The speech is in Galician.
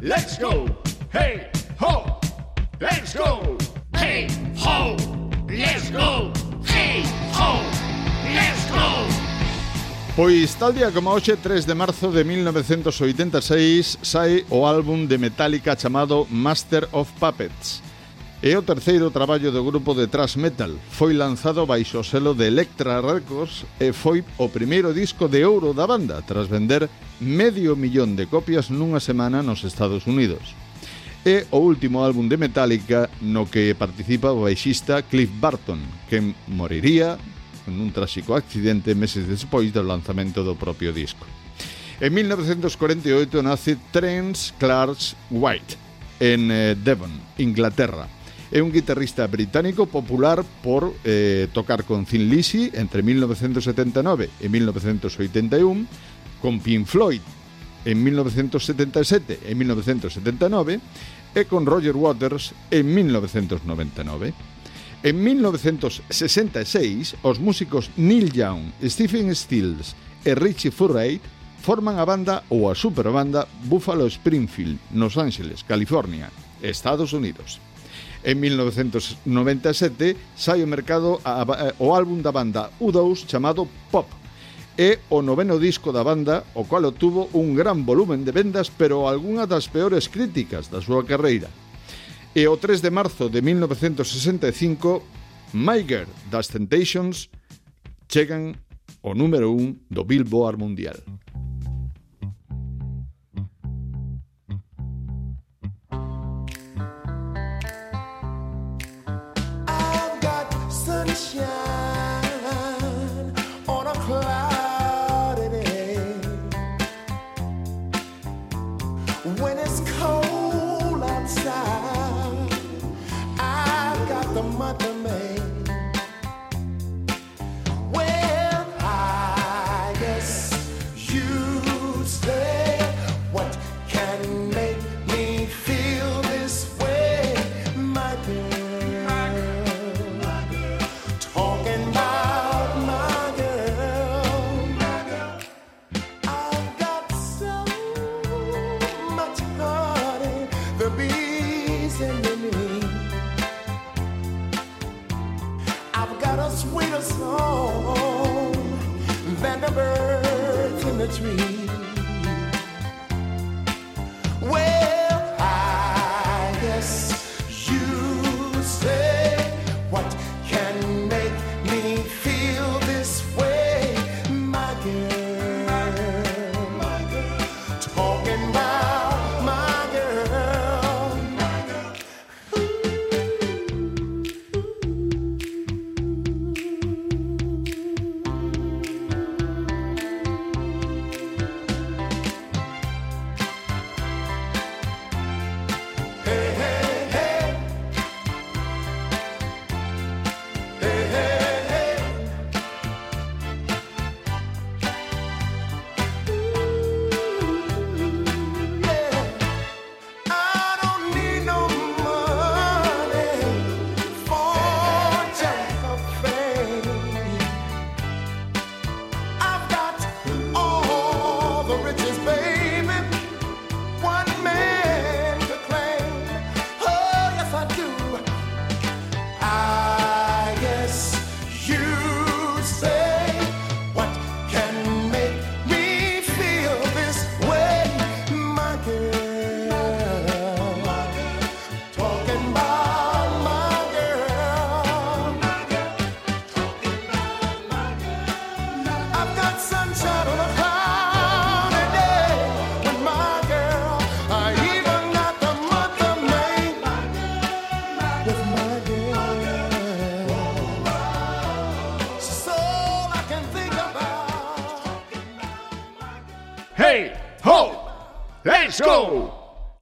Let's go, hey ho. Let's go, hey ho. Let's go, hey ho. Let's go. Pois tal día como hoxe, 3 de marzo de 1986, sai o álbum de Metallica chamado Master of Puppets. E o terceiro traballo do grupo de thrash metal foi lanzado baixo o selo de Electra Records e foi o primeiro disco de ouro da banda tras vender medio millón de copias nunha semana nos Estados Unidos. É o último álbum de Metallica no que participa o baixista Cliff Barton, que moriría nun tráxico accidente meses despois do lanzamento do propio disco. En 1948 nace Trent Clark White en eh, Devon, Inglaterra É un guitarrista británico popular por eh, tocar con Thin Lizzy entre 1979 e 1981, con Pink Floyd en 1977 e 1979 e con Roger Waters en 1999. En 1966, os músicos Neil Young, Stephen Stills e Richie Furay forman a banda ou a superbanda Buffalo Springfield, Los Ángeles, California, Estados Unidos. En 1997 sai ao mercado a, a, o álbum da banda U2 chamado Pop é o noveno disco da banda, o cual obtuvo un gran volumen de vendas, pero algunha das peores críticas da súa carreira. E o 3 de marzo de 1965, Maiger das Temptations chegan o número 1 do Billboard Mundial. 想。The bees in the me. I've got a sweeter song than the birds in the tree. Hey, ho, let's go.